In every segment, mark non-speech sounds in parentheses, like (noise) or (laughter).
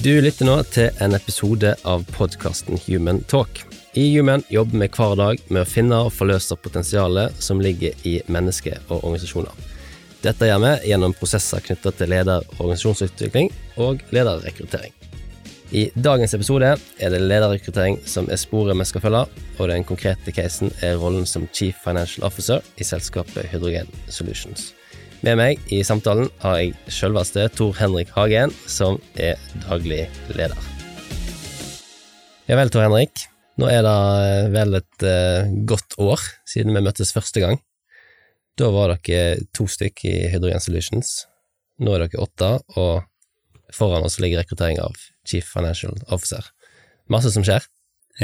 Du lytter nå til en episode av podkasten Human Talk. I Human jobber vi hver dag med å finne og forløse potensialet som ligger i mennesker og organisasjoner. Dette gjør vi gjennom prosesser knyttet til leder- og organisasjonsutvikling og lederrekruttering. I dagens episode er det lederrekruttering som er sporet vi skal følge, og den konkrete casen er rollen som Chief Financial Officer i selskapet Hydrogen Solutions. Med meg i samtalen har jeg selveste Tor Henrik Hagen, som er daglig leder. Ja vel, Tor Henrik. Nå er det vel et uh, godt år siden vi møttes første gang. Da var dere to stykk i Hydrogen Solutions. Nå er dere åtte, og foran oss ligger rekruttering av Chief Financial Officer. Masse som skjer.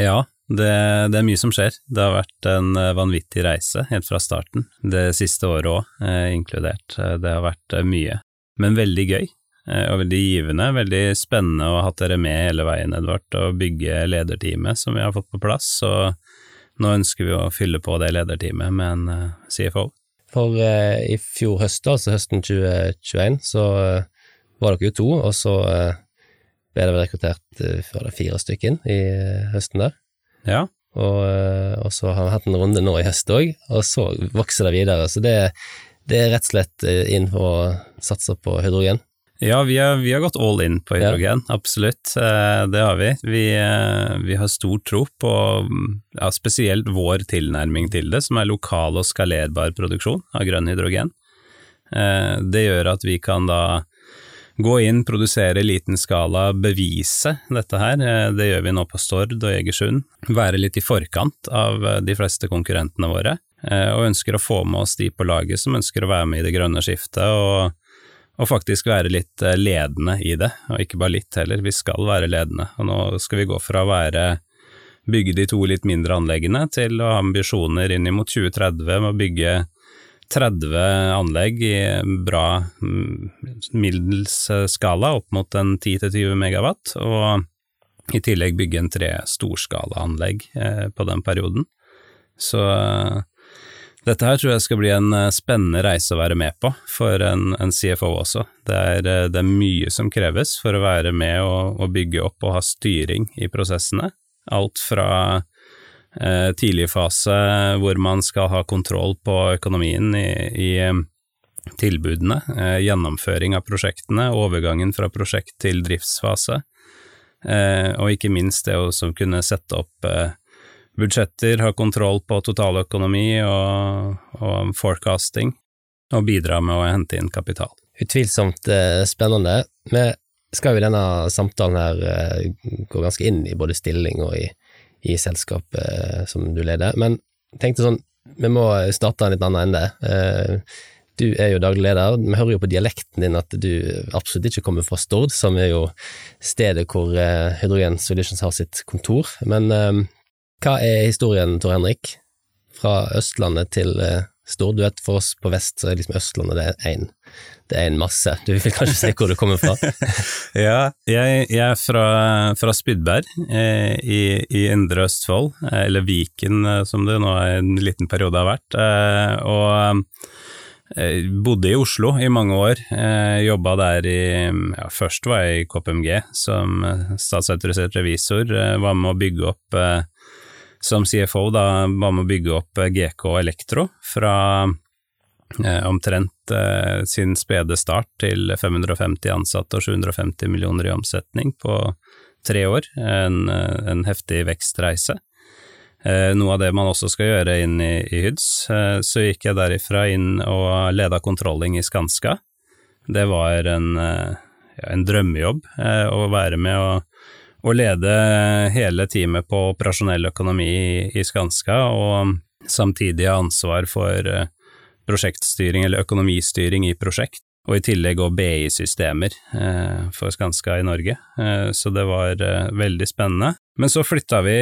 Ja, det, det, er mye som skjer. Det har vært en eh, vanvittig reise helt fra starten. Det siste året òg, eh, inkludert. Eh, det har vært mye, men veldig gøy. Og veldig givende. Veldig spennende å ha hatt dere med hele veien, Edvard, og bygge lederteamet som vi har fått på plass. Så nå ønsker vi å fylle på det lederteamet med en CFO. For i fjor høst, altså høsten 2021, så var dere jo to, og så ble det rekruttert fire stykker i høsten der. Ja. Og, og, så har vi hatt en runde nå i høst òg, og så vokser det videre. Så det, det er rett og slett inn for å satse på hydrogen. Ja, vi har, vi har, gått all in på hydrogen, ja. absolutt. Eh, det har vi. Vi, eh, vi har stor tro på ja, spesielt vår tilnærming til det, som er lokal og skalerbar produksjon av grønn hydrogen. Eh, det gjør at vi kan da gå inn, produsere i liten skala, bevise dette her. Det gjør vi nå på Stord og Egersund. Være litt i forkant av de fleste konkurrentene våre, og ønsker å få med oss de på laget som ønsker å være med i det grønne skiftet. og og faktisk være litt eh, ledende i det, og ikke bare litt heller, vi skal være ledende. Og nå skal vi gå fra å være bygge de to litt mindre anleggene til å ha ambisjoner inn mot 2030 med å bygge 30 anlegg i bra mm, middels skala, opp mot en 10-20 megawatt, og i tillegg bygge en tre storskalaanlegg eh, på den perioden. Så dette her tror jeg skal bli en eh, spennende reise å være med på for en, en CFO også. Det er, eh, det er, mye som kreves for å være med og, og, bygge opp og ha styring i prosessene. Alt fra eh, tidlig fase hvor man skal ha kontroll på økonomien i, i eh, tilbudene, eh, gjennomføring av prosjektene, overgangen fra prosjekt til driftsfase, og ikke minst det å kunne sette opp budsjetter, ha kontroll på totaløkonomi og, og forecasting, og bidra med å hente inn kapital. Utvilsomt spennende. Vi skal jo i denne samtalen her gå ganske inn i både stilling og i, i selskapet eh, som du leder, men tenkte sånn, vi må starte en litt annen ende. Eh, du er jo daglig leder, vi hører jo på dialekten din at du absolutt ikke kommer fra Stord, som er jo stedet hvor eh, Hydrogen Solutions har sitt kontor, men hva er historien, Tor Henrik? Fra Østlandet til eh, duett for oss på vest så er liksom Østlandet det er én det er en masse. Du vil kanskje si hvor du kommer fra? (laughs) ja, jeg, jeg, er fra, fra Spydberg eh, i, i, Indre Østfold, eh, eller Viken eh, som det nå er en liten periode har vært. Eh, og eh, bodde i Oslo i mange år. Eh, Jobba der i ja, Først var jeg i KPMG som statsautorisert revisor. var med å bygge opp som CFO da var med å bygge opp eh, GK Elektro fra eh, omtrent eh, sin spede start til 550 ansatte og 750 millioner i omsetning på tre år. En, eh, en heftig vekstreise. Eh, noe av det man også skal gjøre inn i, i Hyds. Eh, så gikk jeg derifra inn og leda kontrolling i Skanska. Det var en, en drømmejobb å være med å å lede hele teamet på operasjonell økonomi i Skanska, og samtidig ha ansvar for eh, prosjektstyring eller økonomistyring i prosjekt, og i tillegg òg BI-systemer eh, for Skanska i Norge, eh, så det var veldig spennende. Men så flytta vi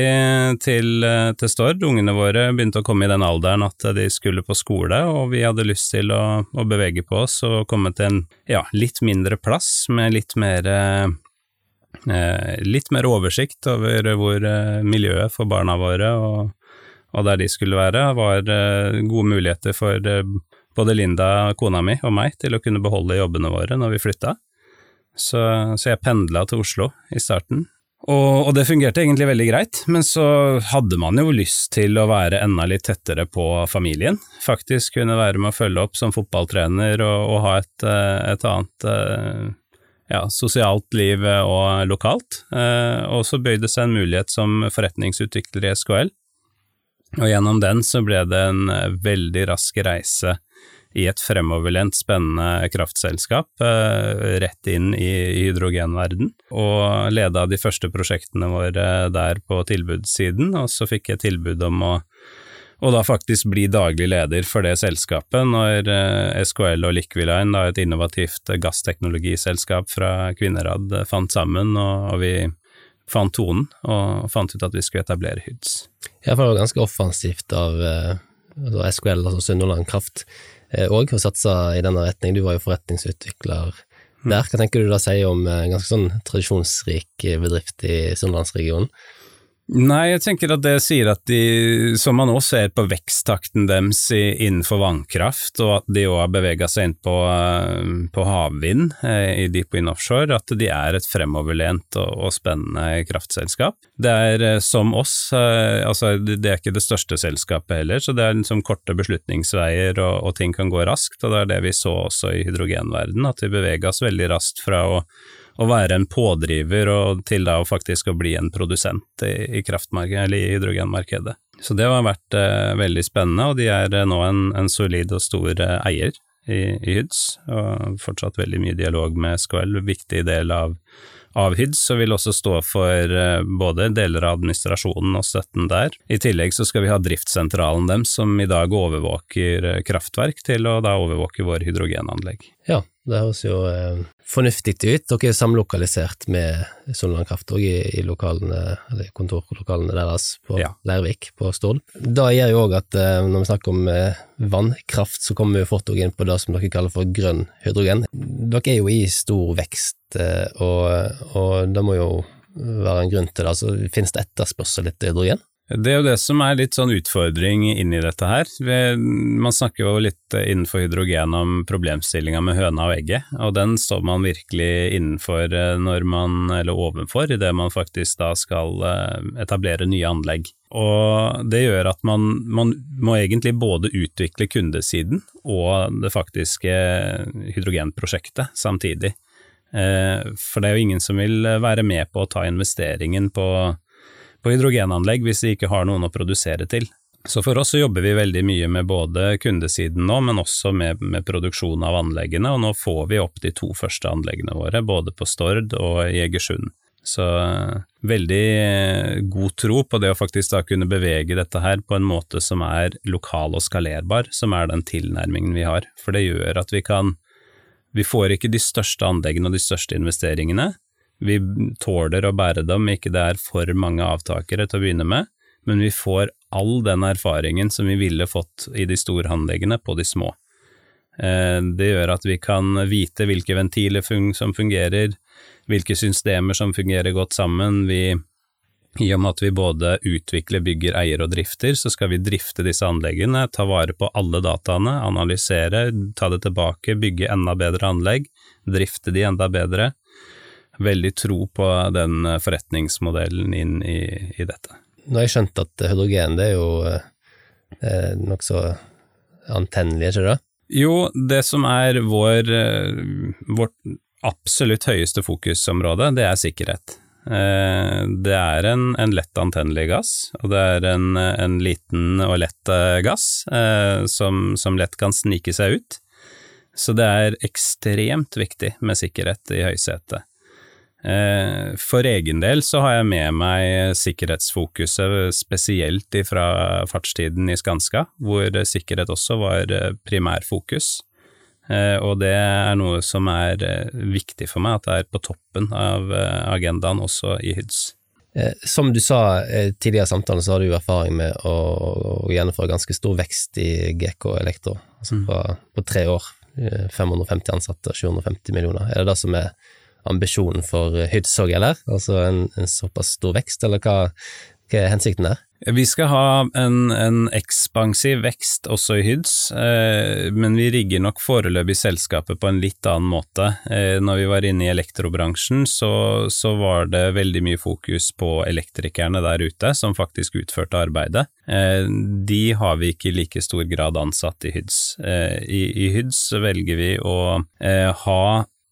til, til Stord, ungene våre begynte å komme i den alderen at de skulle på skole, og vi hadde lyst til å, å bevege på oss og komme til en ja, litt mindre plass med litt mer litt mer oversikt over hvor eh, miljøet for barna våre og, og der de skulle være, var eh, gode muligheter for både Linda, kona mi, og meg til å kunne beholde jobbene våre når vi flytta. Så, så jeg pendla til Oslo i starten. Og, og, det fungerte egentlig veldig greit, men så hadde man jo lyst til å være enda litt tettere på familien. Faktisk kunne være med å følge opp som fotballtrener og, og ha et, eh, et annet eh, ja, sosialt liv og lokalt. Eh, og så bøyde seg en mulighet som forretningsutvikler i SKL, og gjennom den så ble det en veldig rask reise i et fremoverlent, spennende kraftselskap eh, rett inn i hydrogenverden, og leda de første prosjektene våre der på tilbudssiden, og så fikk jeg tilbud om å og da faktisk bli daglig leder for det selskapet når eh, SKL og Liquiline, da et innovativt gassteknologiselskap fra Kvinnerad, fant sammen, og, vi fant tonen og fant ut at vi skulle etablere HYDS. Ja, for det var ganske offensivt av altså SKL, altså Sunnhordland Kraft, òg, å satse i denne retning. Du var jo forretningsutvikler der. Hva tenker du da sier om en ganske sånn tradisjonsrik bedrift i Sunnlandsregionen? Nei, jeg tenker at det sier at de, som man også ser på veksttakten deres innenfor vannkraft, og at de òg har bevega seg inn på, eh, på havvind eh, i Deep Wind Offshore, at de er et fremoverlent og, og spennende kraftselskap. Det er eh, som oss, altså det er ikke det største selskapet heller, så det er liksom korte beslutningsveier og, og ting kan gå raskt, og det er det vi så også i hydrogenverden, at vi bevega oss veldig raskt fra å å være en pådriver og til da faktisk å bli en produsent i, i eller i hydrogenmarkedet. Så det har vært eh, veldig spennende, og de er eh, nå en, en solid og stor eh, eier i, i Hyds, og fortsatt veldig mye dialog med SKL, viktig del av av HYDS, og vil også stå for eh, både deler av administrasjonen og støtten der. I tillegg så skal vi ha driftssentralen dem, som i dag overvåker eh, kraftverk, til å da overvåke våre hydrogenanlegg. Ja, det høres jo eh, fornuftig ut. Dere er samlokalisert med Sunnland Kraft òg i, i lokalene, eller kontorlokalene deres på ja. Leirvik på Stord. Det gjør jo òg at eh, når vi snakker om eh, vannkraft, så kommer vi fort inn på det som dere kaller for grønn hydrogen. Dere er jo i stor vekst, eh, og, og det må jo være en grunn til det. Altså, finnes det etterspørsel etter hydrogen? Det er jo det som er litt sånn utfordring inni dette her. Man snakker jo litt innenfor hydrogen om problemstillinga med høna og egget, og den står man virkelig innenfor eh, når man, eller ovenfor, idet man faktisk da skal eh, etablere nye anlegg. Og det gjør at man, man må egentlig både utvikle kundesiden og det faktiske hydrogenprosjektet samtidig. Eh, for det er jo ingen som vil være med på å ta investeringen på på hydrogenanlegg hvis de ikke har noen å produsere til. Så for oss så jobber vi veldig mye med både kundesiden nå, men også med, med produksjon av anleggene, og nå får vi opp de to første anleggene våre, både på Stord og i Egersund. Så eh, veldig eh, god tro på det å faktisk da kunne bevege dette her på en måte som er lokal og skalerbar, som er den tilnærmingen vi har. For det gjør at vi kan Vi får ikke de største anleggene og de største investeringene, vi tåler å bære dem, ikke det er for mange avtakere til å begynne med, men vi får all den erfaringen som vi ville fått i de store anleggene på de små. Eh, det gjør at vi kan vite hvilke ventiler som fungerer, hvilke systemer som fungerer godt sammen. Vi, I og med at vi både utvikler, bygger, eier og drifter, så skal vi drifte disse anleggene, ta vare på alle dataene, analysere, ta det tilbake, bygge enda bedre anlegg, drifte de enda bedre veldig tro på den eh, forretningsmodellen inn i, i dette. Nå har jeg skjønt at hydrogen det er jo eh, nokså antennelig, ikke det? Jo, det som er vår, eh, vårt absolutt høyeste fokusområde, det er sikkerhet. Eh, det er en, en lett antennelig gass, og det er en, en liten og lett gass som, som, lett kan snike seg ut. Så det er ekstremt viktig med sikkerhet i høysetet. Eh, for egen del så har jeg med meg sikkerhetsfokuset spesielt fra fartstiden i Skanska, hvor sikkerhet også var eh, primærfokus. Eh, og det er noe som er viktig for meg, at det er på toppen av agendaen også i HYDS. Som du sa tidligere i samtalen, så har du erfaring med å, å gjennomføre ganske stor vekst i GK Elektro, altså mm. fra, på tre år. 550 ansatte, 750 millioner. Er det det som er ambisjonen for Hydsog, eller? Altså en, en, såpass stor vekst, eller hva, Hva er hensikten der? Vi skal ha en, en ekspansiv vekst også i Hyds, eh, men vi rigger nok foreløpig selskapet på en litt annen måte. Eh, når vi var inne i elektrobransjen, så, så, var det veldig mye fokus på elektrikerne der ute, som faktisk utførte arbeidet. Eh, de har vi ikke i like stor grad ansatt i Hyds. Eh, i, I Hyds velger vi å eh, ha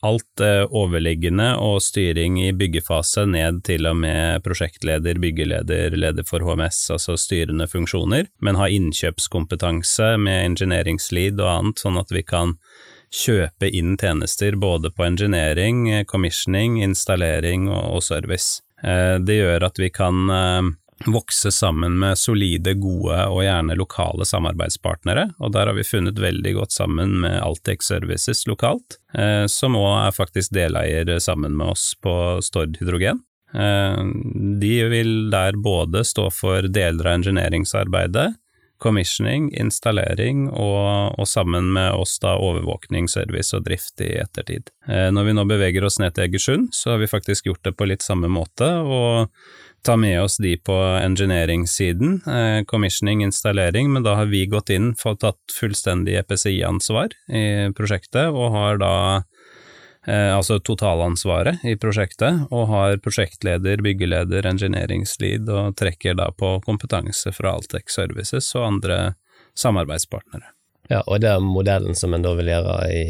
alt eh, overliggende og styring i byggefase ned til og med prosjektleder, byggeleder, leder for HMS, altså styrende funksjoner, men ha innkjøpskompetanse med engineeringslead og annet, sånn at vi kan kjøpe inn tjenester både på engineering, commissioning, installering og, service. Eh, det gjør at vi kan eh, vokse sammen med solide, gode og gjerne lokale samarbeidspartnere, og der har vi funnet veldig godt sammen med Altex Services lokalt, eh, som òg er faktisk deleier sammen med oss på Stord Hydrogen. Eh, de vil der både stå for deler av engineeringsarbeidet, commissioning, installering og, og, sammen med oss da overvåkning, service og drift i ettertid. Eh, når vi nå beveger oss ned til Egersund, så har vi faktisk gjort det på litt samme måte, og ta med oss de på engineering-siden, eh, commissioning, installering, men da har vi gått inn, fått tatt fullstendig EPCI-ansvar i prosjektet, og har da eh, altså totalansvaret i prosjektet, og har prosjektleder, byggeleder, engineeringslead, og trekker da på kompetanse fra Altec Services og andre samarbeidspartnere. Ja, og det er modellen som en da vil gjøre i,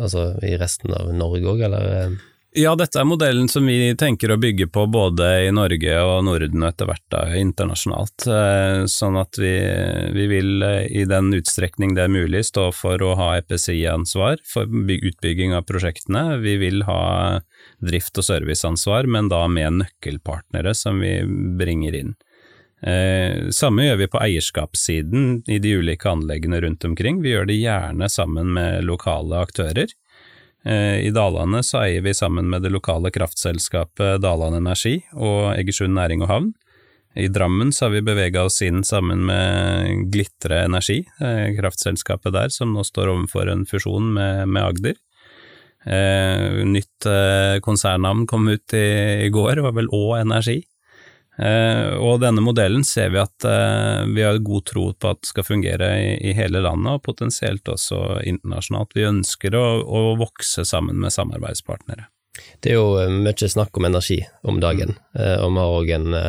altså i resten av Norge òg, eller? Ja, dette er modellen som vi tenker å bygge på både i Norge og Norden og etter hvert da internasjonalt. Eh, sånn at vi, vi, vil eh, i den utstrekning det er mulig stå for å ha EPCI-ansvar for utbygging av prosjektene. Vi vil ha drift- og serviceansvar, men da med nøkkelpartnere som vi bringer inn. Eh, samme gjør vi på eierskapssiden i de ulike anleggene rundt omkring. Vi gjør det gjerne sammen med lokale aktører. Eh, I Dalane så eier vi sammen med det lokale kraftselskapet Dalane Energi og Egersund Næring og Havn. I Drammen så har vi bevega oss inn sammen med Glitre Energi, eh, kraftselskapet der som nå står overfor en fusjon med, med Agder. Eh, nytt eh, konsernnavn kom ut i, i går, var vel Å Energi. Eh, og denne modellen ser vi at eh, vi har god tro på at skal fungere i, hele landet, og potensielt også internasjonalt. Vi ønsker å, å, vokse sammen med samarbeidspartnere. Det er jo eh, mye snakk om energi om dagen, og vi har òg en,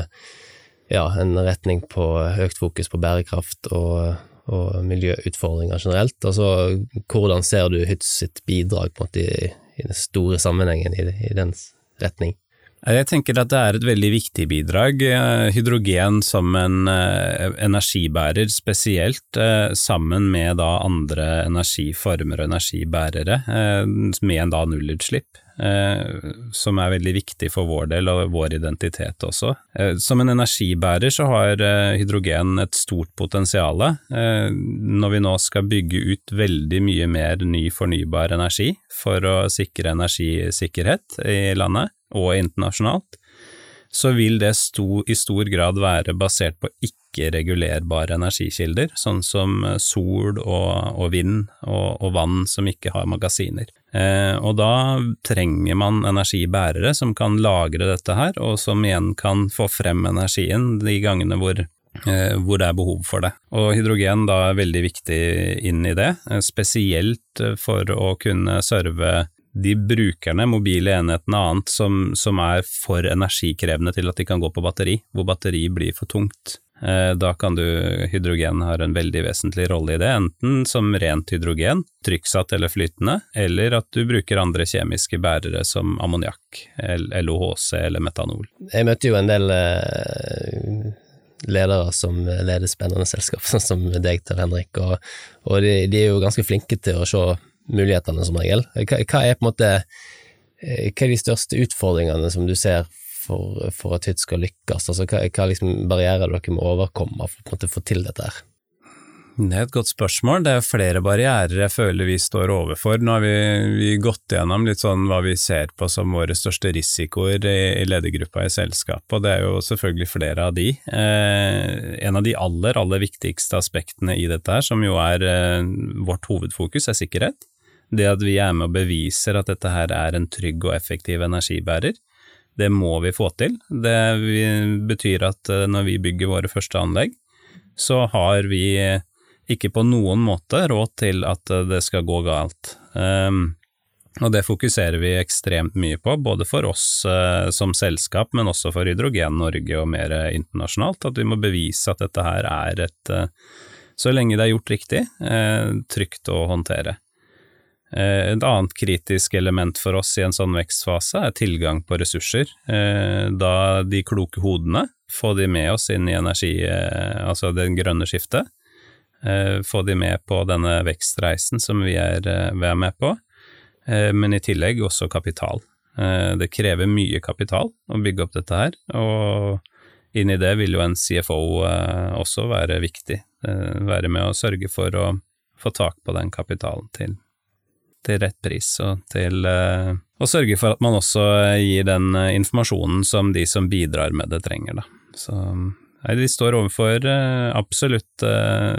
ja, en retning på økt fokus på bærekraft og, og miljøutfordringer generelt. Altså, hvordan ser du Hytz sitt bidrag måte i, i den store sammenhengen i, i den retning? Jeg tenker at det er et veldig viktig bidrag. Eh, hydrogen som en eh, energibærer spesielt, eh, sammen med andre energiformer og energibærere, med en da nullutslipp. Som er veldig viktig for vår del og vår identitet også. Som en energibærer så har hydrogen et stort potensial. Når vi nå skal bygge ut veldig mye mer ny fornybar energi for å sikre energisikkerhet i landet, og internasjonalt, så vil det sto, i stor grad være basert på ikke-regulerbare energikilder, sånn som eh, sol og, og vind og, og, vann som ikke har magasiner. Eh, og da trenger man energibærere som kan lagre dette her, og som igjen kan få frem energien de gangene hvor eh, hvor det er behov for det. Og hydrogen da er veldig viktig inn i det, eh, spesielt for å kunne serve de brukerne, mobile enhetene og annet, som, som, er for energikrevende til at de kan gå på batteri, hvor batteri blir for tungt. Eh, da kan du, hydrogen har en veldig vesentlig rolle i det, enten som rent hydrogen, trykksatt eller flytende, eller at du bruker andre kjemiske bærere som ammoniakk, LOHC eller metanol. Jeg møtte jo en del eh, ledere som leder spennende selskap, sånn (laughs) som deg, Tor Henrik, og, og de, de, er jo ganske flinke til å se mulighetene, som regel. Hva, er på en måte eh, hva er de største utfordringene som du ser for, for at hytt skal lykkes? Altså, hva, hva liksom barrierer dere må overkomme for å få til dette her? Det er et godt spørsmål. Det er flere barrierer jeg føler vi står overfor. Nå har vi, vi gått gjennom litt sånn hva vi ser på som våre største risikoer i, i ledergruppa i selskapet, og det er jo selvfølgelig flere av de. Eh, en av de aller, aller viktigste aspektene i dette her, som jo er eh, vårt hovedfokus, er sikkerhet. Det at vi er med og beviser at dette her er en trygg og effektiv energibærer. Det må vi få til. Det betyr at eh, når vi bygger våre første anlegg, så har vi ikke på noen måte råd til at eh, det skal gå galt. Um, og det fokuserer vi ekstremt mye på, både for oss uh, som selskap, men også for Hydrogen Norge og mer internasjonalt, at vi må bevise at dette her er et, så lenge det er gjort riktig, trygt å håndtere. Et annet kritisk element for oss i en sånn vekstfase er tilgang på ressurser. Da de kloke hodene, få de med oss inn i energi, altså det grønne skiftet. Få de med på denne vekstreisen som vi er, vi er med på Eh, men i tillegg også kapital. Eh, det krever mye kapital å bygge opp dette her, og inn i det vil jo en CFO eh, også være viktig. Være med å sørge for å få tak på den kapitalen til, til rett pris, og til å sørge for at man også gir den informasjonen som de som bidrar med det, trenger, da. Så Nei, de står overfor absolutt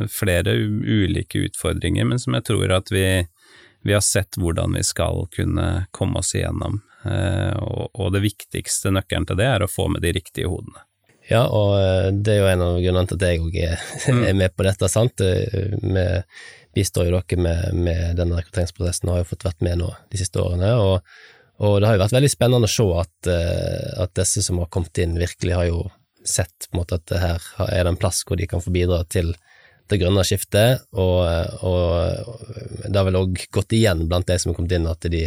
flere ulike utfordringer, men som jeg tror at vi vi har sett hvordan vi skal kunne komme oss igjennom, eh, og, det viktigste nøkkelen til det er å få med de riktige hodene. Ja, og eh, det er jo en av grunnene til at jeg òg (laughs) er, mm. med på dette, sant. Eh, vi bistår jo dere med, med denne rekrutteringsprosessen og har jo fått vært med nå de siste årene. og, og det har jo vært veldig spennende å se at, at, disse som har kommet inn, virkelig har jo sett på en måte at her er det en plass hvor de kan få bidra til det grønne skiftet, og, og det har vel òg gått igjen blant de som har kommet inn, at de,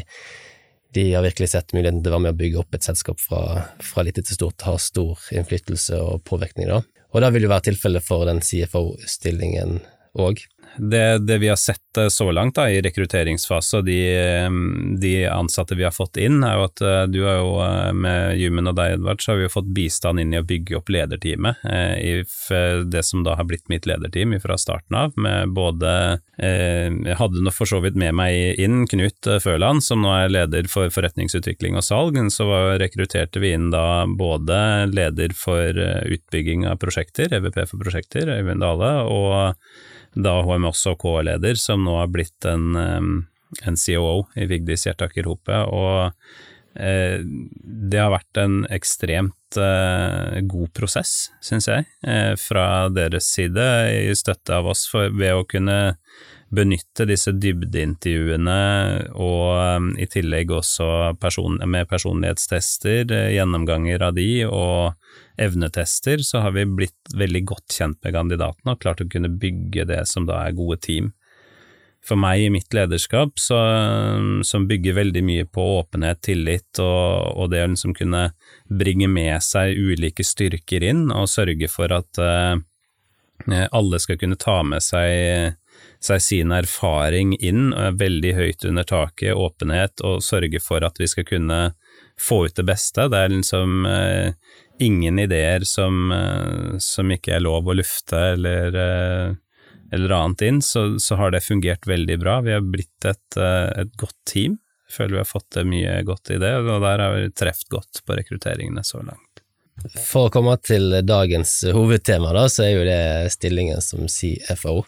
de har virkelig sett muligheten til å være med å bygge opp et selskap fra, fra lite til stort, har stor innflytelse og påvirkning. Da. Og det vil jo være tilfellet for den CFO-stillingen òg det, det, vi har sett eh, så langt da, i rekrutteringsfase og de, eh, de, ansatte vi har fått inn, er jo at eh, du har jo med Jumen og deg, Edvard, så har vi jo fått bistand inn i å bygge opp lederteamet. I det som da har blitt mitt lederteam fra starten av, med både Jeg hadde nå for så vidt med meg inn Knut Føland, som nå er leder for forretningsutvikling og salg. Så rekrutterte vi inn da både leder for utbygging av prosjekter, EVP for prosjekter, Øyvind Dale, og da HMS og K-leder, som nå har blitt en, en COO i Vigdis Hjertaker Hope. Og eh, det har vært en ekstremt eh, god prosess, syns jeg, eh, fra deres side, i støtte av oss, ved å kunne benytte disse dybdeintervjuene og i tillegg også person, med personlighetstester, gjennomganger av de, og evnetester, så har vi blitt veldig godt kjent med kandidatene og klart å kunne bygge det som da er gode team. For meg i mitt lederskap, så, som bygger veldig mye på åpenhet, tillit og, og det å liksom kunne bringe med seg ulike styrker inn og sørge for at uh, alle skal kunne ta med seg, seg sin erfaring inn, veldig høyt under taket, åpenhet, og sørge for at vi skal kunne få ut det beste. Det er liksom uh, ingen ideer som, eh, som, ikke er lov å lufte eller, eh, eller annet inn, så, så, har det fungert veldig bra. Vi har blitt et, eh, et godt team. Jeg føler vi har fått til mye godt i det, og der har vi truffet godt på rekrutteringene så langt. For å komme til dagens hovedtema, da, så er jo det stillingen som CFO.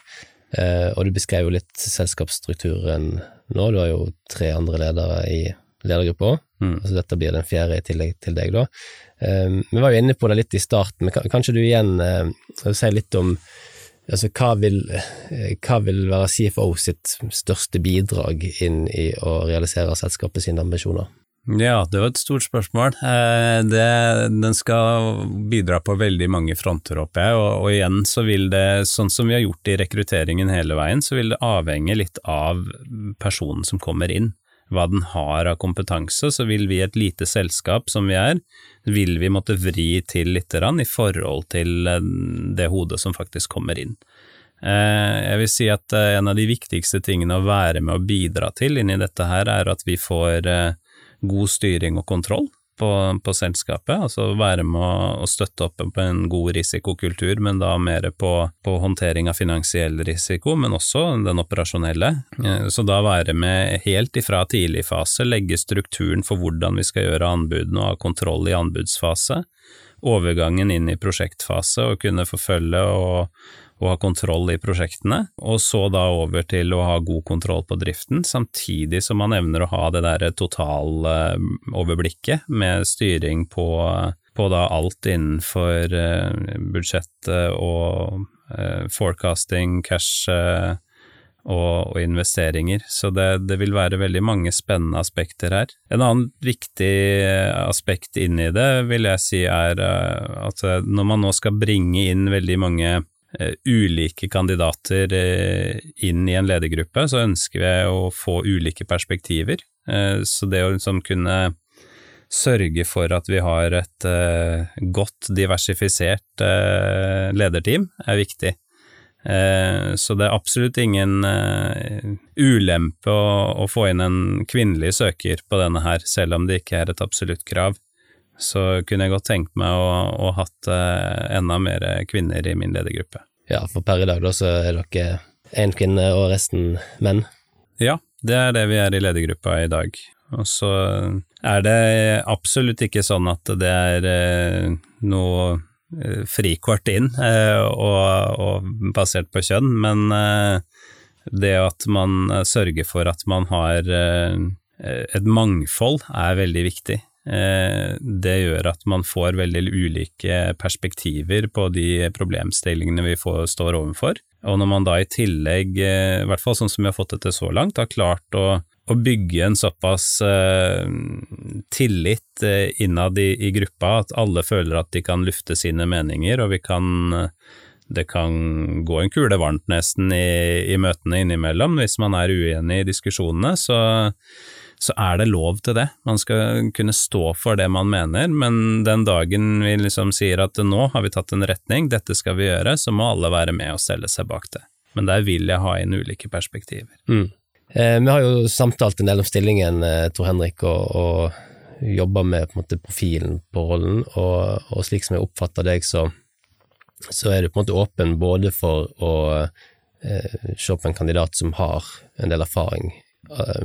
Og du beskrev jo litt selskapsstrukturen nå, du har jo tre andre ledere i ledergruppa, mm. altså dette blir den fjerde i tillegg til deg, da. Um, vi var jo inne på det litt i starten, men kanskje du igjen uh, si litt om altså, hva, vil, uh, hva vil være CFO sitt største bidrag inn i å realisere selskapet sine ambisjoner? Ja, det var et stort spørsmål. Det, den skal bidra på veldig mange fronter, håper jeg, og, og, igjen så vil det, sånn som vi har gjort i rekrutteringen hele veien, så vil det avhenge litt av personen som kommer inn hva den har av kompetanse, så vil vi et lite selskap som vi er, vil vi måtte vri til grann i forhold til eh, det hodet som faktisk kommer inn. Eh, jeg vil si at eh, en av de viktigste tingene å være med å bidra til inni dette her, er at vi får god styring og kontroll på, på, selskapet, altså være med å, å, støtte opp på en god risikokultur, men da mer på, på, håndtering av finansiell risiko, men også den operasjonelle. Eh, så da være med helt ifra tidlig fase, legge strukturen for hvordan vi skal gjøre anbudene og ha kontroll i anbudsfase, overgangen inn i prosjektfase og kunne forfølge og, å ha kontroll i prosjektene, og så da over til å ha god kontroll på driften, samtidig som man evner å ha det der totaloverblikket med styring på, på da alt innenfor budsjettet og forecasting, cash og, og investeringer, så det, det, vil være veldig mange spennende aspekter her. En annen viktig aspekt inn i det vil jeg si er eh, at eh, når man nå skal bringe inn veldig mange ulike kandidater uh, inn i en ledergruppe, så ønsker vi å få ulike perspektiver. Uh, så det å liksom kunne sørge for at vi har et godt diversifisert lederteam, er viktig. Eh, så det er absolutt ingen eh, ulempe å, få inn en kvinnelig søker på denne her, selv om det ikke er et absolutt krav. Så kunne jeg godt tenkt meg å, å hatt eh, enda mer kvinner i min ledergruppe. Ja, for per i dag da så er dere én kvinne og resten menn? Ja, det er det vi er i ledergruppa i dag. Og så er det absolutt ikke sånn at det er noe Eh, frikort inn, eh, og, og, basert på kjønn, men eh, det at man sørger for at man har et mangfold, er veldig viktig. Det gjør at man får veldig ulike perspektiver på de problemstillingene vi får, står overfor. Og når man da i tillegg, i hvert fall sånn som vi har fått det til så langt, har klart å å bygge en såpass uh, tillit innad i, i, gruppa at alle føler at de kan lufte sine meninger, og vi kan det kan gå en kule varmt nesten i, i, møtene innimellom. Hvis man er uenig i diskusjonene, så, så, er det lov til det. Man skal kunne stå for det man mener, men den dagen vi liksom sier at nå har vi tatt en retning, dette skal vi gjøre, så må alle være med og stelle seg bak det. Men der vil jeg ha inn ulike perspektiver. Mm. Eh, vi har jo samtalt en del om stillingen, eh, Tor Henrik, og, og jobba med på måte, profilen på rollen, og, og, slik som jeg oppfatter deg, så, så, er du på en måte åpen både for å eh, se på en kandidat som har en del erfaring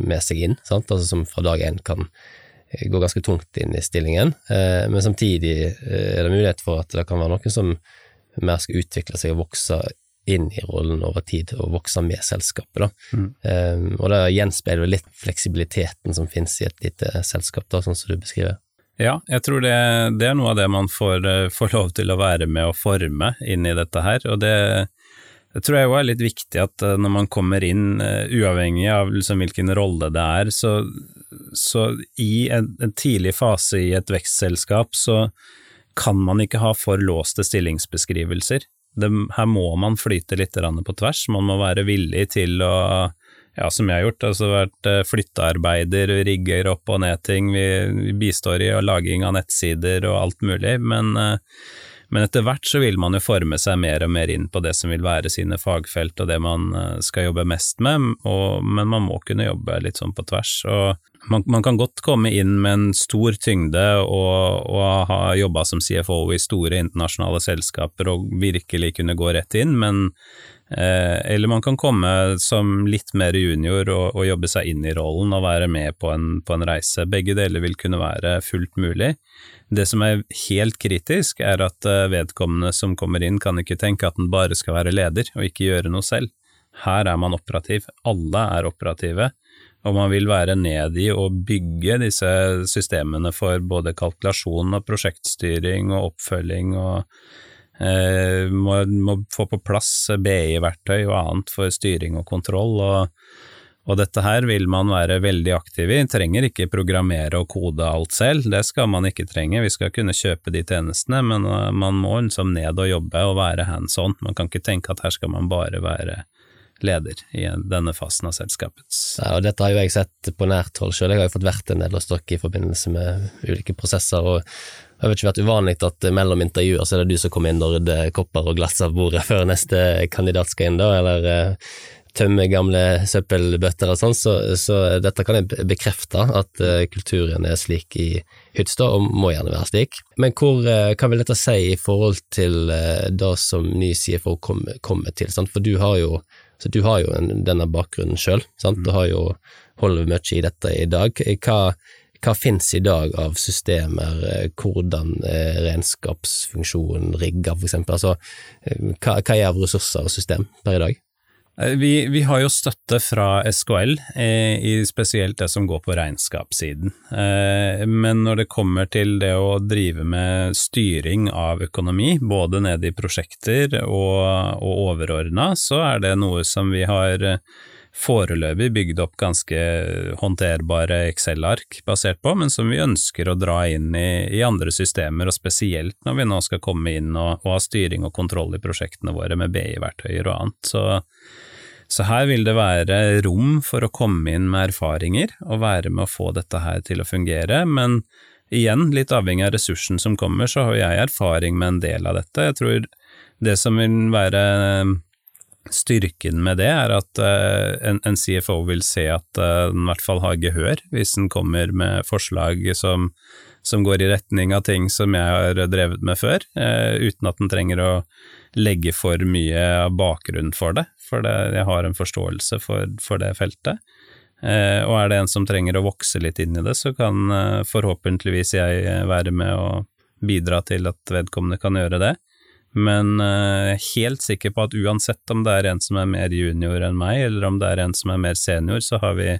med seg inn, sant? altså som fra dag én kan eh, gå ganske tungt inn i stillingen, eh, men samtidig er det mulighet for at det kan være noen som mer skal utvikle seg og vokse inn i rollen over tid og vokse med selskapet. Da. Mm. Og det gjenspeiler litt fleksibiliteten som finnes i et lite selskap, da, sånn som du beskriver. Ja, jeg tror det, det, er noe av det man får, eh, får, lov til å være med og forme inn i dette her. og det, det tror jeg òg er litt viktig at eh, når man kommer inn, uh, uavhengig av liksom hvilken rolle det er, så, så i en, en, tidlig fase i et vekstselskap så kan man ikke ha for låste stillingsbeskrivelser. Det, her må man flyte litt på tvers, man må være villig til å ja, som jeg har gjort, altså vært eh, flyttearbeider, rigger opp og ned ting, vi, vi bistår i og laging av nettsider og alt mulig, men, eh, men etter hvert så vil man jo forme seg mer og mer inn på det som vil være sine fagfelt og det man eh, skal jobbe mest med, og, men man må kunne jobbe litt sånn på tvers. og man, man, kan godt komme inn med en stor tyngde og, og ha jobba som CFO i store internasjonale selskaper og virkelig kunne gå rett inn, men Eller man kan komme som litt mer junior og, og, jobbe seg inn i rollen og være med på en, på en reise. Begge deler vil kunne være fullt mulig. Det som er helt kritisk, er at eh, vedkommende som kommer inn, kan ikke tenke at den bare skal være leder og ikke gjøre noe selv. Her er man operativ, alle er operative, og man vil være ned i å bygge disse systemene for både kalkulasjon og prosjektstyring og oppfølging, og eh, må, må, få på plass BI-verktøy og annet for styring og kontroll. og, og dette her vil man være veldig aktiv i, trenger ikke programmere og kode alt selv, det skal man ikke trenge, vi skal kunne kjøpe de tjenestene, men eh, man må liksom ned og jobbe og være hands on, man kan ikke tenke at her skal man bare være leder i denne fasen av selskapets. Ja, og Dette har jo jeg sett på nært hold selv, jeg har jo fått vært en del hos dere i forbindelse med ulike prosesser. og det har ikke vært uvanlig at mellom intervjuer så er det du som kommer inn og rydder kopper og glass av bordet (laughs) før neste kandidat skal inn, da, eller uh, tømme gamle søppelbøtter og sånn, så, så, dette kan jeg bekrefte, at uh, kulturen er slik i Hytstad, og må gjerne være slik. Men hvor, hva vil dette si i forhold til det som ny CFO kommer, kommer til? Sant? For du har jo du har jo en, denne bakgrunnen sjøl, du har jo holder mye i dette i dag. Hva, hva finnes i dag av systemer, hvordan er regnskapsfunksjonen rigger, for eksempel? Altså, hva, hva er av ressurser og system per i dag? Eh, vi, vi, har jo støtte fra SKL, eh, i spesielt det som går på regnskapssiden. Eh, men når det kommer til det å drive med styring av økonomi, både nede i prosjekter og, og overordna, så er det noe som vi har eh, foreløpig bygd opp ganske håndterbare Excel-ark basert på, men som vi ønsker å dra inn i, i, andre systemer, og spesielt når vi nå skal komme inn og, og ha styring og kontroll i prosjektene våre med BI-verktøyer og annet. Så så her vil det være rom for å komme inn med erfaringer og være med å få dette her til å fungere, men igjen, litt avhengig av ressursen som kommer, så har jeg erfaring med en del av dette. Jeg tror det som vil være styrken med det, er at uh, en, en, CFO vil se at uh, den i hvert fall har gehør, hvis den kommer med forslag som, som, går i retning av ting som jeg har drevet med før, uh, uten at den trenger å legge for mye av bakgrunnen for det, for det, jeg har en forståelse for, for det feltet. Eh, og er det en som trenger å vokse litt inn i det, så kan eh, forhåpentligvis jeg eh, være med og bidra til at vedkommende kan gjøre det. Men jeg er helt sikker på at uansett om det er en som er mer junior enn meg, eller om det er en som er mer senior, så har vi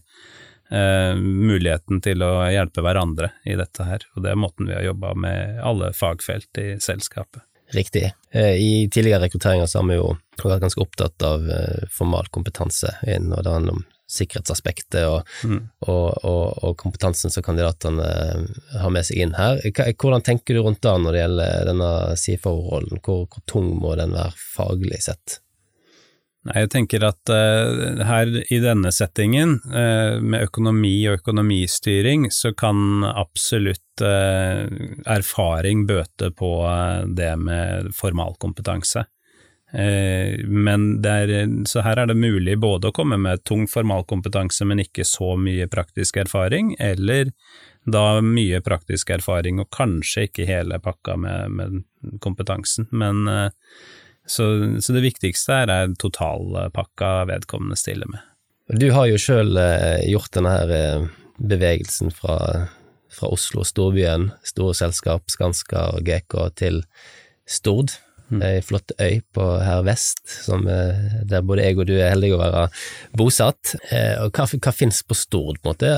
eh, muligheten til å hjelpe hverandre i dette her. Og det er måten vi har jobba med alle fagfelt i selskapet. Riktig. Eh, I tidligere rekrutteringer så har vi jo vært ganske opptatt av eh, formal kompetanse inn, og det handler om sikkerhetsaspektet og, mm. og, og, og, kompetansen som kandidatene eh, har med seg inn her. Hvordan tenker du rundt det når det gjelder denne CFO-rollen? Hvor, hvor, tung må den være faglig sett? Jeg tenker at uh, her i denne settingen, uh, med økonomi og økonomistyring, så kan absolutt uh, erfaring bøte på det med formalkompetanse. Men er, så her er det mulig både å komme med tung formalkompetanse, men ikke så mye praktisk erfaring, eller da mye praktisk erfaring og kanskje ikke hele pakka med, med kompetansen. Men så, så det viktigste her er totalpakka vedkommende stiller med. Du har jo sjøl eh, gjort denne her eh, bevegelsen fra, fra Oslo, storbyen, store selskap, Skanska og GK, til Stord. Mm. Ei flott øy på her vest, som, eh, der både jeg og du er heldige å være bosatt. Og hva, hva finnes på Stord, på en måte?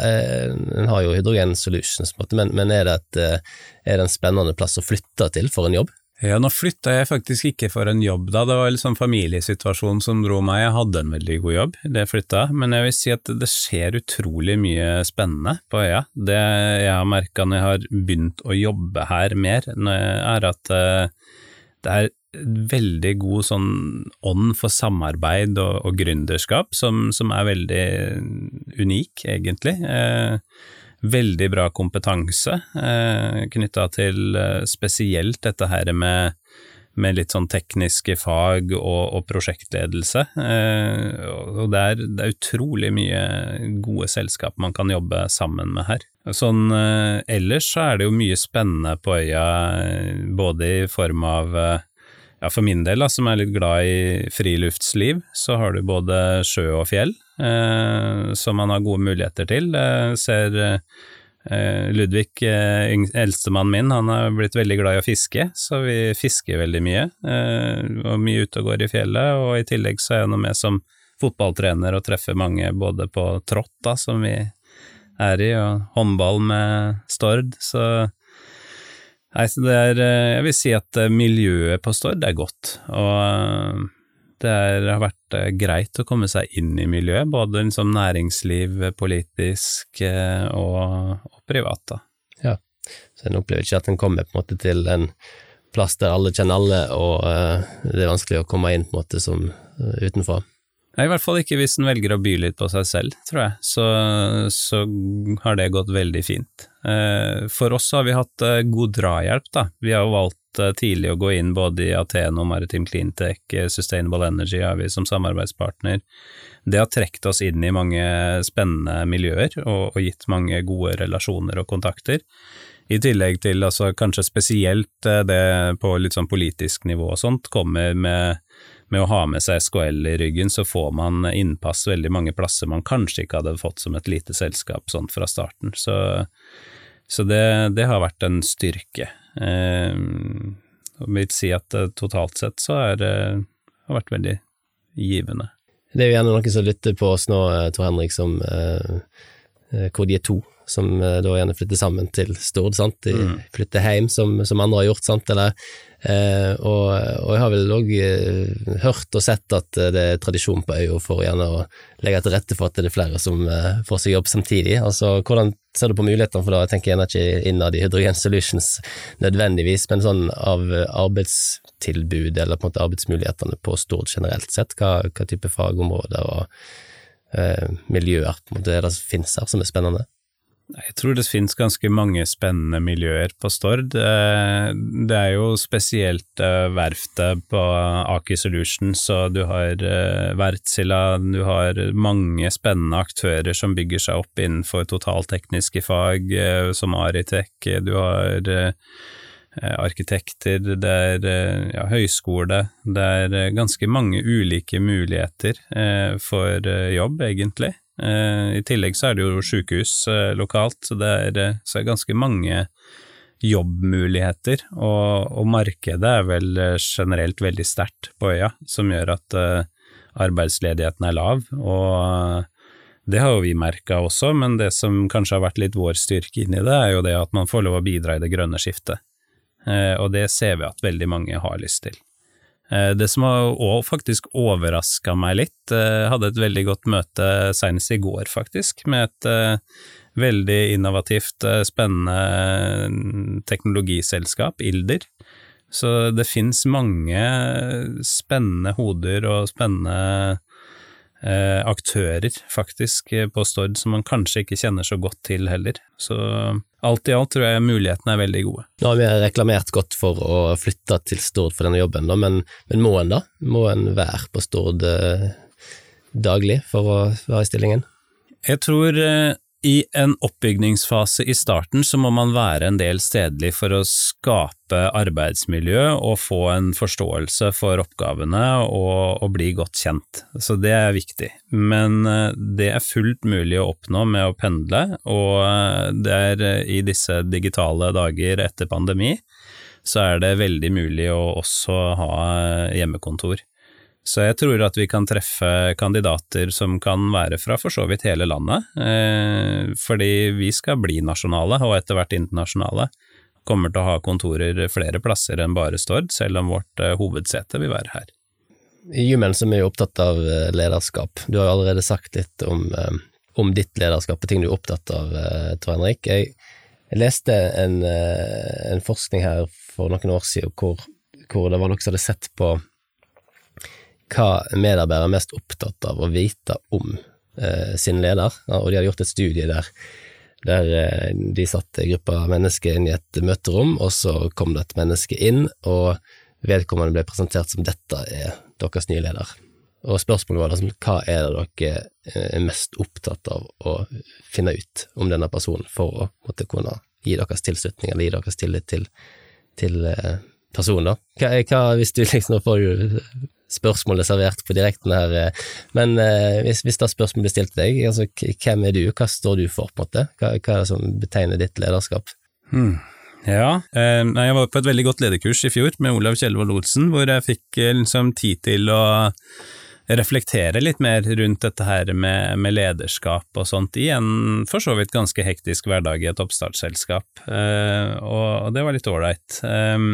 En har jo Hydrogen Solutions, på en måte, men, men er, det et, er det en spennende plass å flytte til for en jobb? Ja, nå flytta jeg faktisk ikke for en jobb da, det var liksom familiesituasjonen som dro meg, jeg hadde en veldig god jobb, det flytta, men jeg vil si at det skjer utrolig mye spennende på øya. Det jeg har merka når jeg har begynt å jobbe her mer, er at eh, det er veldig god sånn ånd for samarbeid og, og gründerskap, som, som, er veldig unik, egentlig. Eh, veldig bra kompetanse eh, knytta til eh, spesielt dette her med, med litt sånn tekniske fag og, og prosjektledelse. Eh, og det er, det er, utrolig mye gode selskap man kan jobbe sammen med her. Sånn eh, ellers så er det jo mye spennende på øya, eh, både i form av eh, ja, for min del, da, som er litt glad i friluftsliv, så har du både sjø og fjell, eh, som man har gode muligheter til. Jeg ser eh, Ludvig, eh, eldstemannen min, han har blitt veldig glad i å fiske, så vi fisker veldig mye. Eh, og mye ute og går i fjellet, og i tillegg så er jeg nå med som fotballtrener og treffer mange både på trått, da, som vi er i, og håndball med Stord, så Nei, så det er eh, Jeg vil si at eh, miljøet på Stord er godt, og eh, det er, har vært greit å komme seg inn i miljøet, både liksom næringsliv, politisk og, og privat. da. Ja, så en opplever ikke at en kommer på en måte til en plass der alle kjenner alle, og det er vanskelig å komme inn på en måte som utenfra. Nei, I hvert fall ikke hvis en velger å by litt på seg selv, tror jeg. Så, så har det gått veldig fint. Eh, for oss har vi hatt eh, god drahjelp, da. Vi har jo valgt eh, tidlig å gå inn både i Ateno, Maritim Cleantech, Sustainable Energy har vi som samarbeidspartner. Det har trukket oss inn i mange spennende miljøer og, og gitt mange gode relasjoner og kontakter. I tillegg til altså, kanskje spesielt det på litt sånn politisk nivå og sånt, kommer med med å ha med seg SKL i ryggen, så får man innpass veldig mange plasser man kanskje ikke hadde fått som et lite selskap sånn fra starten. Så Så det, det har vært en styrke. Eh, og vil si at eh, totalt sett så er det har vært veldig givende. Det er jo gjerne noen som lytter på oss nå, eh, Tor Henrik, som eh, eh, hvor de er to, som eh, da gjerne flytter sammen til Stord, sant. De Mm. flytter hjem, som, som andre har gjort, sant, eller eh, og, og jeg har vel òg eh, hørt og sett at eh, det er tradisjon på øya for gjerne å legge til rette for at det er flere som eh, får seg jobb samtidig. Altså, hvordan ser du på mulighetene for det? Jeg tenker gjerne ikke innad i Hydrogen Solutions nødvendigvis, men sånn av arbeidstilbud eller på en måte arbeidsmulighetene på Stord generelt sett, hva, hva type fagområder og eh, miljøer på en måte er det som finnes her som er spennende? Jeg tror det finnes ganske mange spennende miljøer på Stord. Eh, Det er jo spesielt eh, verftet på Aker Solutions, og du har eh, Wärtsilä, du har mange spennende aktører som bygger seg opp innenfor totaltekniske fag, som Aritek, du har arkitekter, det er ja, høyskole, det er ganske mange ulike muligheter for jobb, egentlig. Eh, I tillegg så er det jo sykehus eh, lokalt, så det er, eh, så er ganske mange jobbmuligheter, og, og markedet er vel generelt veldig sterkt på øya, som gjør at arbeidsledigheten er lav, og det har jo vi merka også, men det som kanskje har vært litt vår styrke inn i det, er jo det at man får lov å bidra i det grønne skiftet, og det ser vi at veldig mange har lyst til. Eh, Det som òg faktisk overraska meg litt, jeg hadde et veldig godt møte senest i går, faktisk, med et eh, veldig innovativt, eh, spennende teknologiselskap, Ilder. Så det fins mange spennende hoder og spennende eh, aktører, faktisk, eh, på Stord som man kanskje ikke kjenner så godt til heller. Så alt i alt tror jeg mulighetene er veldig gode. Nå har vi reklamert godt for å flytte til Stord for denne jobben, da, men, men må en da? Må en være på Stord eh, daglig for å være i stillingen? Jeg tror eh, i en oppbygningsfase i starten så må man være en del stedlig for å skape arbeidsmiljø og få en forståelse for oppgavene og, og bli godt kjent. Så det er viktig. Men eh, det er fullt mulig å oppnå med å pendle, og eh, det er eh, i disse digitale dager etter pandemi så er det veldig mulig å også ha hjemmekontor. Så jeg tror at vi kan treffe kandidater som kan være fra for så vidt hele landet, eh, fordi vi skal bli nasjonale og etter hvert internasjonale. Kommer til å ha kontorer flere plasser enn bare Stord, selv om vårt eh, hovedsete vil være her. I Human er vi opptatt av eh, lederskap. Du har allerede sagt litt om, om ditt lederskap og ting du er opptatt av, Tor Henrik. Jeg, leste en, en forskning her for noen år siden hvor, hvor det var noen som hadde sett på hva medarbeidere er mest opptatt av å vite om eh, sin leder, og de hadde gjort et studie der, der eh, de satte en gruppe mennesker inn i et møterom, og så kom det et menneske inn, og vedkommende ble presentert som dette er deres nye leder. Og spørsmålet var liksom, hva er det dere eh, er mest opptatt av å finne ut om denne personen for å måtte kunne gi deres tilslutning eller gi deres tillit til, til eh, personen, da? Hva, hva, hvis du liksom, får spørsmålet servert på direkten her, eh, men eh, hvis, hvis da spørsmålet blir stilt til deg, altså hvem er du, hva står du for, på en måte? Hva, hva er det som betegner ditt lederskap? Hmm. Ja, eh, jeg var på et veldig godt lederkurs i fjor med Olav Kjellvold Olsen, hvor jeg fikk liksom tid til å reflektere litt mer rundt dette her med, med lederskap og sånt i en for så vidt ganske hektisk hverdag i et oppstartsselskap, og, det var litt ålreit. Eh,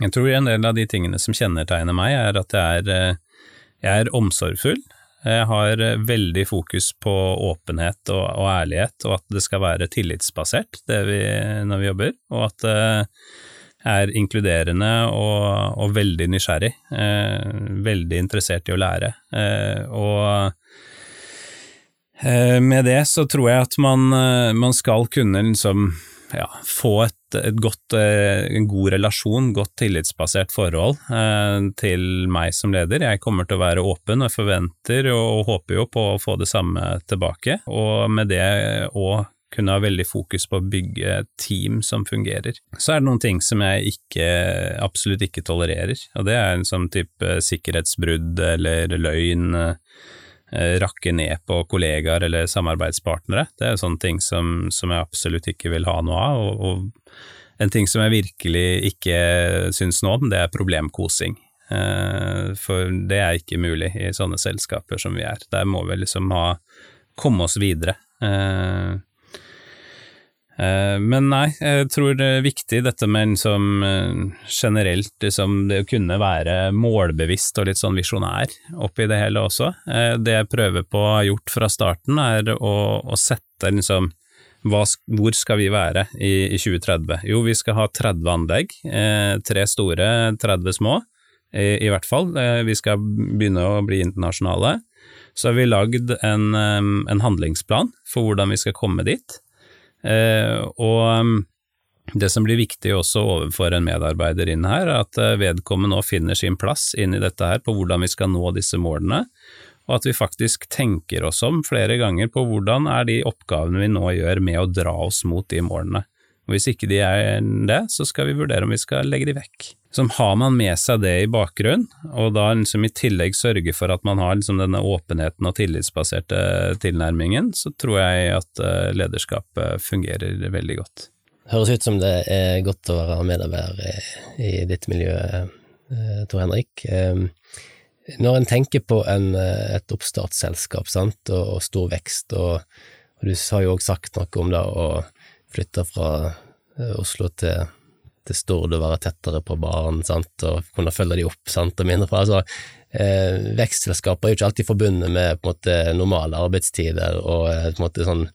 jeg tror en del av de tingene som kjennetegner meg, er at jeg er, eh, jeg er omsorgsfull. Jeg har eh, veldig fokus på åpenhet og, og ærlighet, og at det skal være tillitsbasert vi, når vi jobber, og at det er inkluderende og, og veldig nysgjerrig. Eh, veldig interessert i å lære. Eh, og eh, med det så tror jeg at man, eh, man skal kunne liksom ja, få et, et godt, eh, en god relasjon, godt tillitsbasert forhold eh, til meg som leder. Jeg kommer til å være åpen og forventer og håper jo på å få det samme tilbake, og med det òg kunne ha veldig fokus på å bygge team som fungerer. Så er det noen ting som jeg ikke, absolutt ikke tolererer, og det er en sånn type sikkerhetsbrudd eller løgn, eh, rakke ned på kollegaer eller samarbeidspartnere. Det er sånne ting som, som jeg absolutt ikke vil ha noe av. Og, og, en ting som jeg virkelig ikke syns noe om, det er problemkosing. Eh, for det er ikke mulig i sånne selskaper som vi er. Der må vi liksom ha komme oss videre. Eh, Eh, men nei, jeg tror det er viktig dette med liksom, generelt liksom, det å kunne være målbevisst og litt sånn visjonær oppi det hele også. Eh, det jeg prøver på å ha gjort fra starten, er å, å sette liksom hva, hvor skal vi være i, i, 2030? Jo, vi skal ha 30 anlegg, eh, tre store, 30 små, i, i, hvert fall. Eh, vi skal begynne å bli internasjonale. Så har vi lagd en, en handlingsplan for hvordan vi skal komme dit. Eh, og um, det som blir viktig også overfor en medarbeider inn her, er at eh, vedkommende nå finner sin plass inn i dette her på hvordan vi skal nå disse målene, og at vi faktisk tenker oss om flere ganger på hvordan er de oppgavene vi nå gjør med å dra oss mot de målene. Og Hvis ikke de er det, så skal vi vurdere om vi skal legge de vekk. Så har man med seg det i bakgrunnen, og da liksom i tillegg sørge for at man har liksom denne åpenheten og tillitsbaserte tilnærmingen, så tror jeg at eh, lederskapet fungerer veldig godt. Høres ut som det er godt å være medarbeider i ditt miljø, eh, Tor Henrik. Eh, når en tenker på en, et oppstartsselskap sant, og, stor vekst, og, og du har jo også sagt noe om det å flytte fra eh, Oslo til, til Stord og være tettere på barn, sant, og kunne følge de opp, sant, og mindre fra. Altså, eh, vekstselskaper er jo ikke alltid forbundet med på en måte normale arbeidstider og eh, på en måte sånn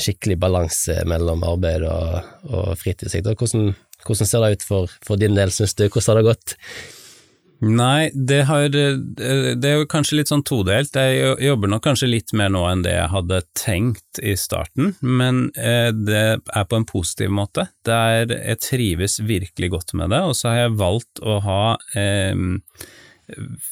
skikkelig balanse mellom arbeid og, og fritid. Hvordan, hvordan, ser det ut for, for din del, syns du? Hvordan har det gått? Nei, det, har, det er jo kanskje litt sånn todelt. Jeg jobber nok kanskje litt mer nå enn det jeg hadde tenkt i starten, men eh, det er på en positiv måte. Der jeg trives virkelig godt med det, og så har jeg valgt å ha eh,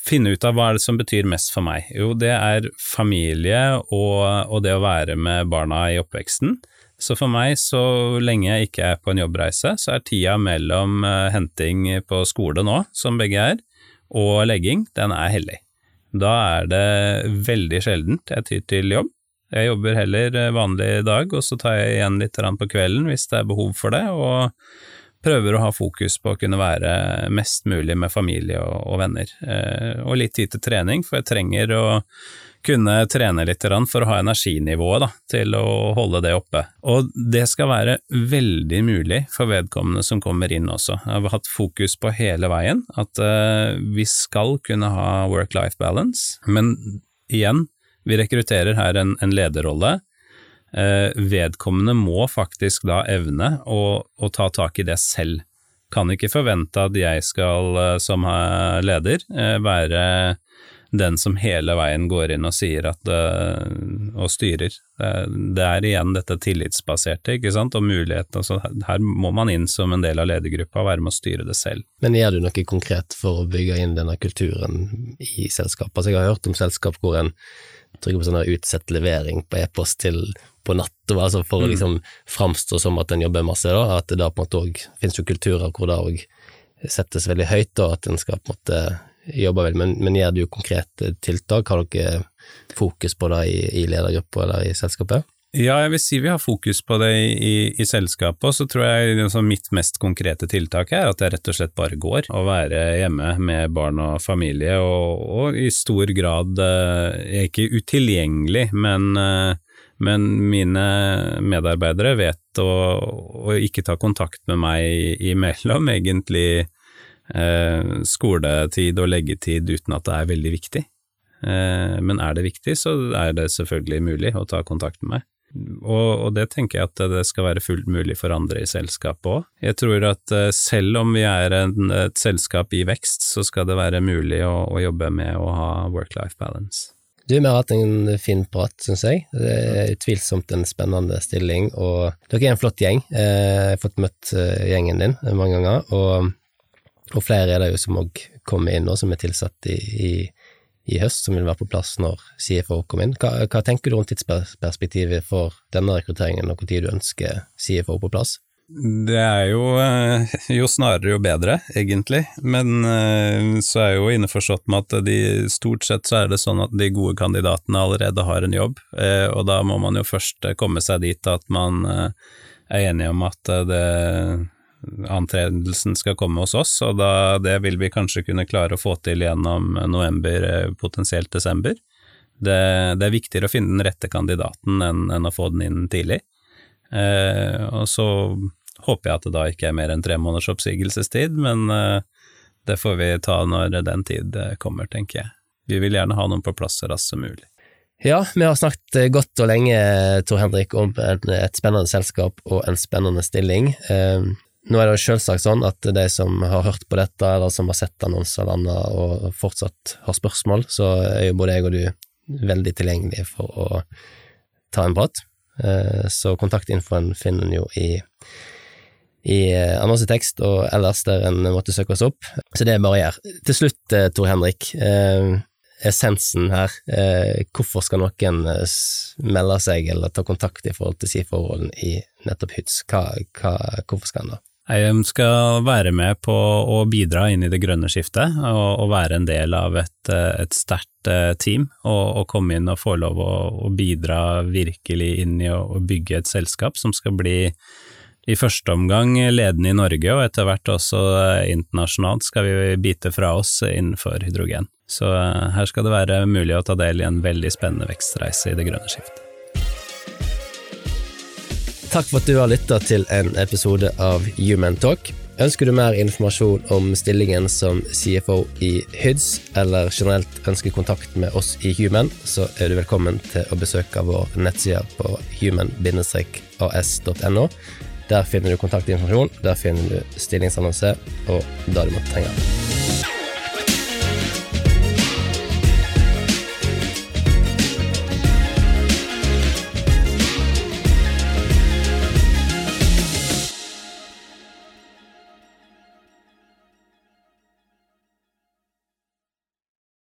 Finne ut av hva er det som betyr mest for meg. Jo, det er familie og, og det å være med barna i oppveksten. Så for meg, så lenge jeg ikke er på en jobbreise, så er tida mellom uh, henting på skole nå, som begge er, og legging, den er hellig. Da er det veldig sjeldent jeg tyr til jobb. Jeg jobber heller eh, vanlig dag, og så tar jeg igjen litt på kvelden hvis det er behov for det, og prøver å ha fokus på å kunne være mest mulig med familie og, venner. Eh, og litt tid til trening, for jeg trenger å kunne trene litt for å ha energinivået da, til å holde det oppe. Og det skal være veldig mulig for vedkommende som kommer inn også. Jeg har hatt fokus på hele veien at uh, vi skal kunne ha work-life balance, men igjen, vi rekrutterer her en, en lederrolle. Uh, vedkommende må faktisk da evne å, å ta tak i det selv. Kan ikke forvente at jeg skal, uh, som leder, være den som hele veien går inn og sier at uh, og styrer. Det er igjen dette tillitsbaserte, ikke sant, og muligheten. Altså, her må man inn som en del av ledergruppa og være med å styre det selv. Men gjør du noe konkret for å bygge inn denne kulturen i selskapet? Altså, jeg har hørt om selskap hvor en trykker på sånn utsett levering på e-post til på natt, altså for å mm. liksom framstå som at en jobber masse, da, at det da på en måte òg finnes jo kulturer hvor det òg settes veldig høyt, og at en skal på en måte jobber vel, men, men gjør du konkrete tiltak? Har dere fokus på det i, i ledergruppa eller i selskapet? Ja, jeg vil si vi har fokus på det i, i selskapet, og så tror jeg liksom, mitt mest konkrete tiltak er at jeg rett og slett bare går. Å være hjemme med barn og familie, og, og i stor grad eh, ikke utilgjengelig, men, eh, men mine medarbeidere vet å, å, ikke ta kontakt med meg imellom, (laughs) egentlig eh, skoletid og leggetid uten at det er veldig viktig. Eh, men er det viktig, så er det selvfølgelig mulig å ta kontakt med meg. Og, og, det tenker jeg at det skal være fullt mulig for andre i selskapet òg. Jeg tror at eh, selv om vi er en, et selskap i vekst, så skal det være mulig å, å jobbe med å ha work-life balance. Du, vi har hatt en fin prat, syns jeg. Det er utvilsomt en spennende stilling, og dere er en flott gjeng. Eh, jeg har fått møtt eh, gjengen din mange ganger, og og flere er det jo som òg kommer inn, nå, som er tilsatt i, i, i, høst, som vil være på plass når CFO kommer inn. Hva, hva tenker du om tidsperspektivet for denne rekrutteringen, og når du ønsker CFO på plass? Det er jo eh, jo snarere jo bedre, egentlig. Men eh, så er jeg jo innforstått med at de, stort sett så er det sånn at de gode kandidatene allerede har en jobb, eh, og da må man jo først komme seg dit at man er enige om at det antredelsen skal komme hos oss, og da, det vil vi kanskje kunne klare å få til gjennom november, potensielt desember. Det, det er viktigere å finne den rette kandidaten enn, enn å få den inn tidlig. Eh, og så håper jeg at det da ikke er mer enn tre måneders oppsigelsestid, men eh, det får vi ta når den tid eh, kommer, tenker jeg. Vi vil gjerne ha noen på plass så raskt som mulig. Ja, vi har snakket eh, godt og lenge, Tor Henrik, om et spennende selskap og en spennende stilling. Nå er det jo selvsagt sånn at de som har hørt på dette, eller som har sett annonser eller annet og fortsatt har spørsmål, så er jo både jeg og du veldig tilgjengelige for å ta en prat. Så kontaktinfoen finner en jo i i eh, annonsetekst og ellers der en måtte søke oss opp. Så det er bare å gjøre. Til slutt, eh, Tor Henrik, eh, essensen her. Hvorfor skal noen melde seg eller ta kontakt i forhold til si-forholdene i nettopp hva, hvorfor skal en da? Jeg skal være med på å bidra inn i det grønne skiftet, og, og være en del av et, et sterkt team. Og, og, komme inn og få lov å, å bidra virkelig inn i å, å bygge et selskap som skal bli i første omgang ledende i Norge, og etter hvert også eh, internasjonalt skal vi bite fra oss innenfor hydrogen. Så eh, her skal det være mulig å ta del i en veldig spennende vekstreise i det grønne skiftet. Takk for at du har lytta til en episode av Human Talk. Ønsker du mer informasjon om stillingen som CFO i HYDS, eller generelt ønsker kontakt med oss i Human, så er du velkommen til å besøke vår nettside på human-as.no. Der finner du kontaktinformasjon, der finner du stillingsannonse og det du måtte trenge.